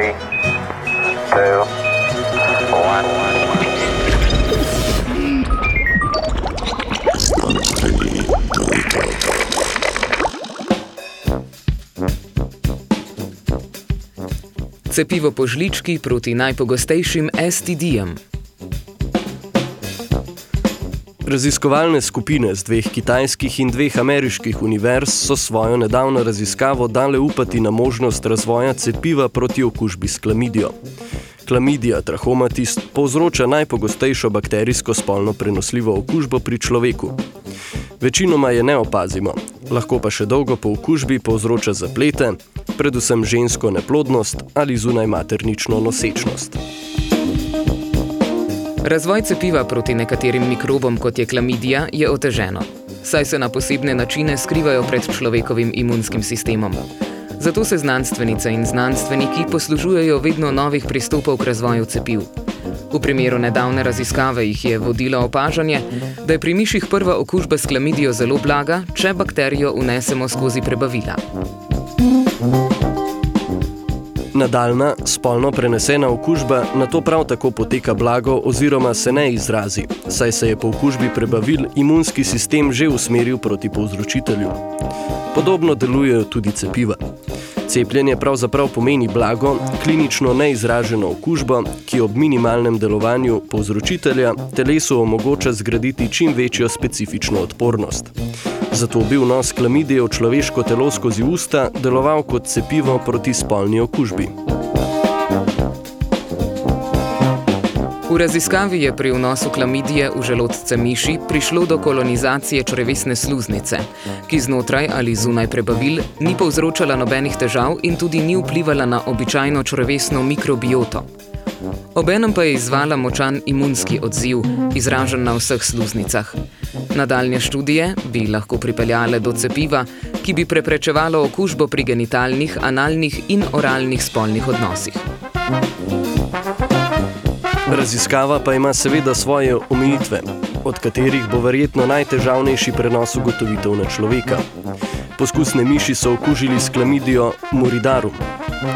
Three, two, one. Cepivo po žlički proti najpogostejšim STD-jem. Raziskovalne skupine z dveh kitajskih in dveh ameriških univerz so svojo nedavno raziskavo dale upati na možnost razvoja cepiva proti okužbi s klamidijo. Klamidija trachomatis povzroča najpogostejšo bakterijsko spolno prenosljivo okužbo pri človeku. Večinoma je ne opazimo, lahko pa še dolgo po okužbi povzroča zaplete, predvsem žensko neplodnost ali zunaj maternično nosečnost. Razvoj cepiva proti nekaterim mikrobom, kot je klamidija, je oteženo, saj se na posebne načine skrivajo pred človekovim imunskim sistemom. Zato se znanstvenice in znanstveniki poslužujejo vedno novih pristopov k razvoju cepiv. V primeru nedavne raziskave jih je vodilo opažanje, da je pri miših prva okužba s klamidijo zelo blaga, če bakterijo unesemo skozi prebavila. Nadaljna, spolno prenesena okužba na to prav tako poteka blago oziroma se ne izrazi, saj se je po okužbi prebavil imunski sistem že usmeril proti povzročitelju. Podobno delujejo tudi cepiva. Cepljenje pravzaprav pomeni blago, klinično neizraženo okužbo, ki ob minimalnem delovanju povzročitelja telesu omogoča zgraditi čim večjo specifično odpornost. Zato bi vnos klamidije v človeško telo skozi usta deloval kot cepivo proti spolni okužbi. V raziskavi je pri vnosu klamidije v želodce miši prišlo do kolonizacije črevesne sluznice, ki znotraj ali zunaj prebavil ni povzročala nobenih težav in tudi ni vplivala na običajno črevesno mikrobioto. Obenem pa je izvala močan imunski odziv, izražen na vseh sluznicah. Nadaljne študije bi lahko pripeljale do cepiva, ki bi preprečevalo okužbo pri genitalnih, analnih in oralnih spolnih odnosih. Raziskava pa ima seveda svoje omejitve, od katerih bo verjetno najtežavnejši prenos ugotovitev na človeka. Poskusne miši so okužili s klamidijo Muridarum.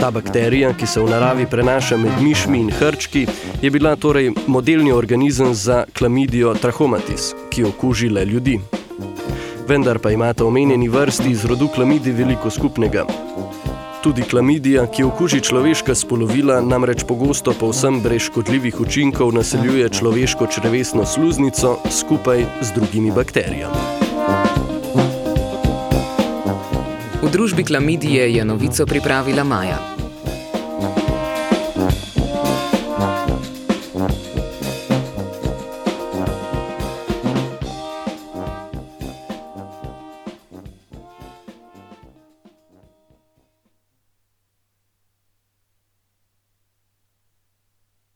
Ta bakterija, ki se v naravi prenaša med mišmi in hrčki, je bila torej modelni organizem za klamidijo Trachomatis, ki okuži le ljudi. Vendar pa imata omenjeni vrsti iz rodu klamidi veliko skupnega. Tudi klamidija, ki okuži človeška spolovila, namreč pogosto povsem brez škodljivih učinkov naseljuje človeško črevesno sluznico skupaj z drugimi bakterijami. V družbi klamidije je novico pripravila Maja.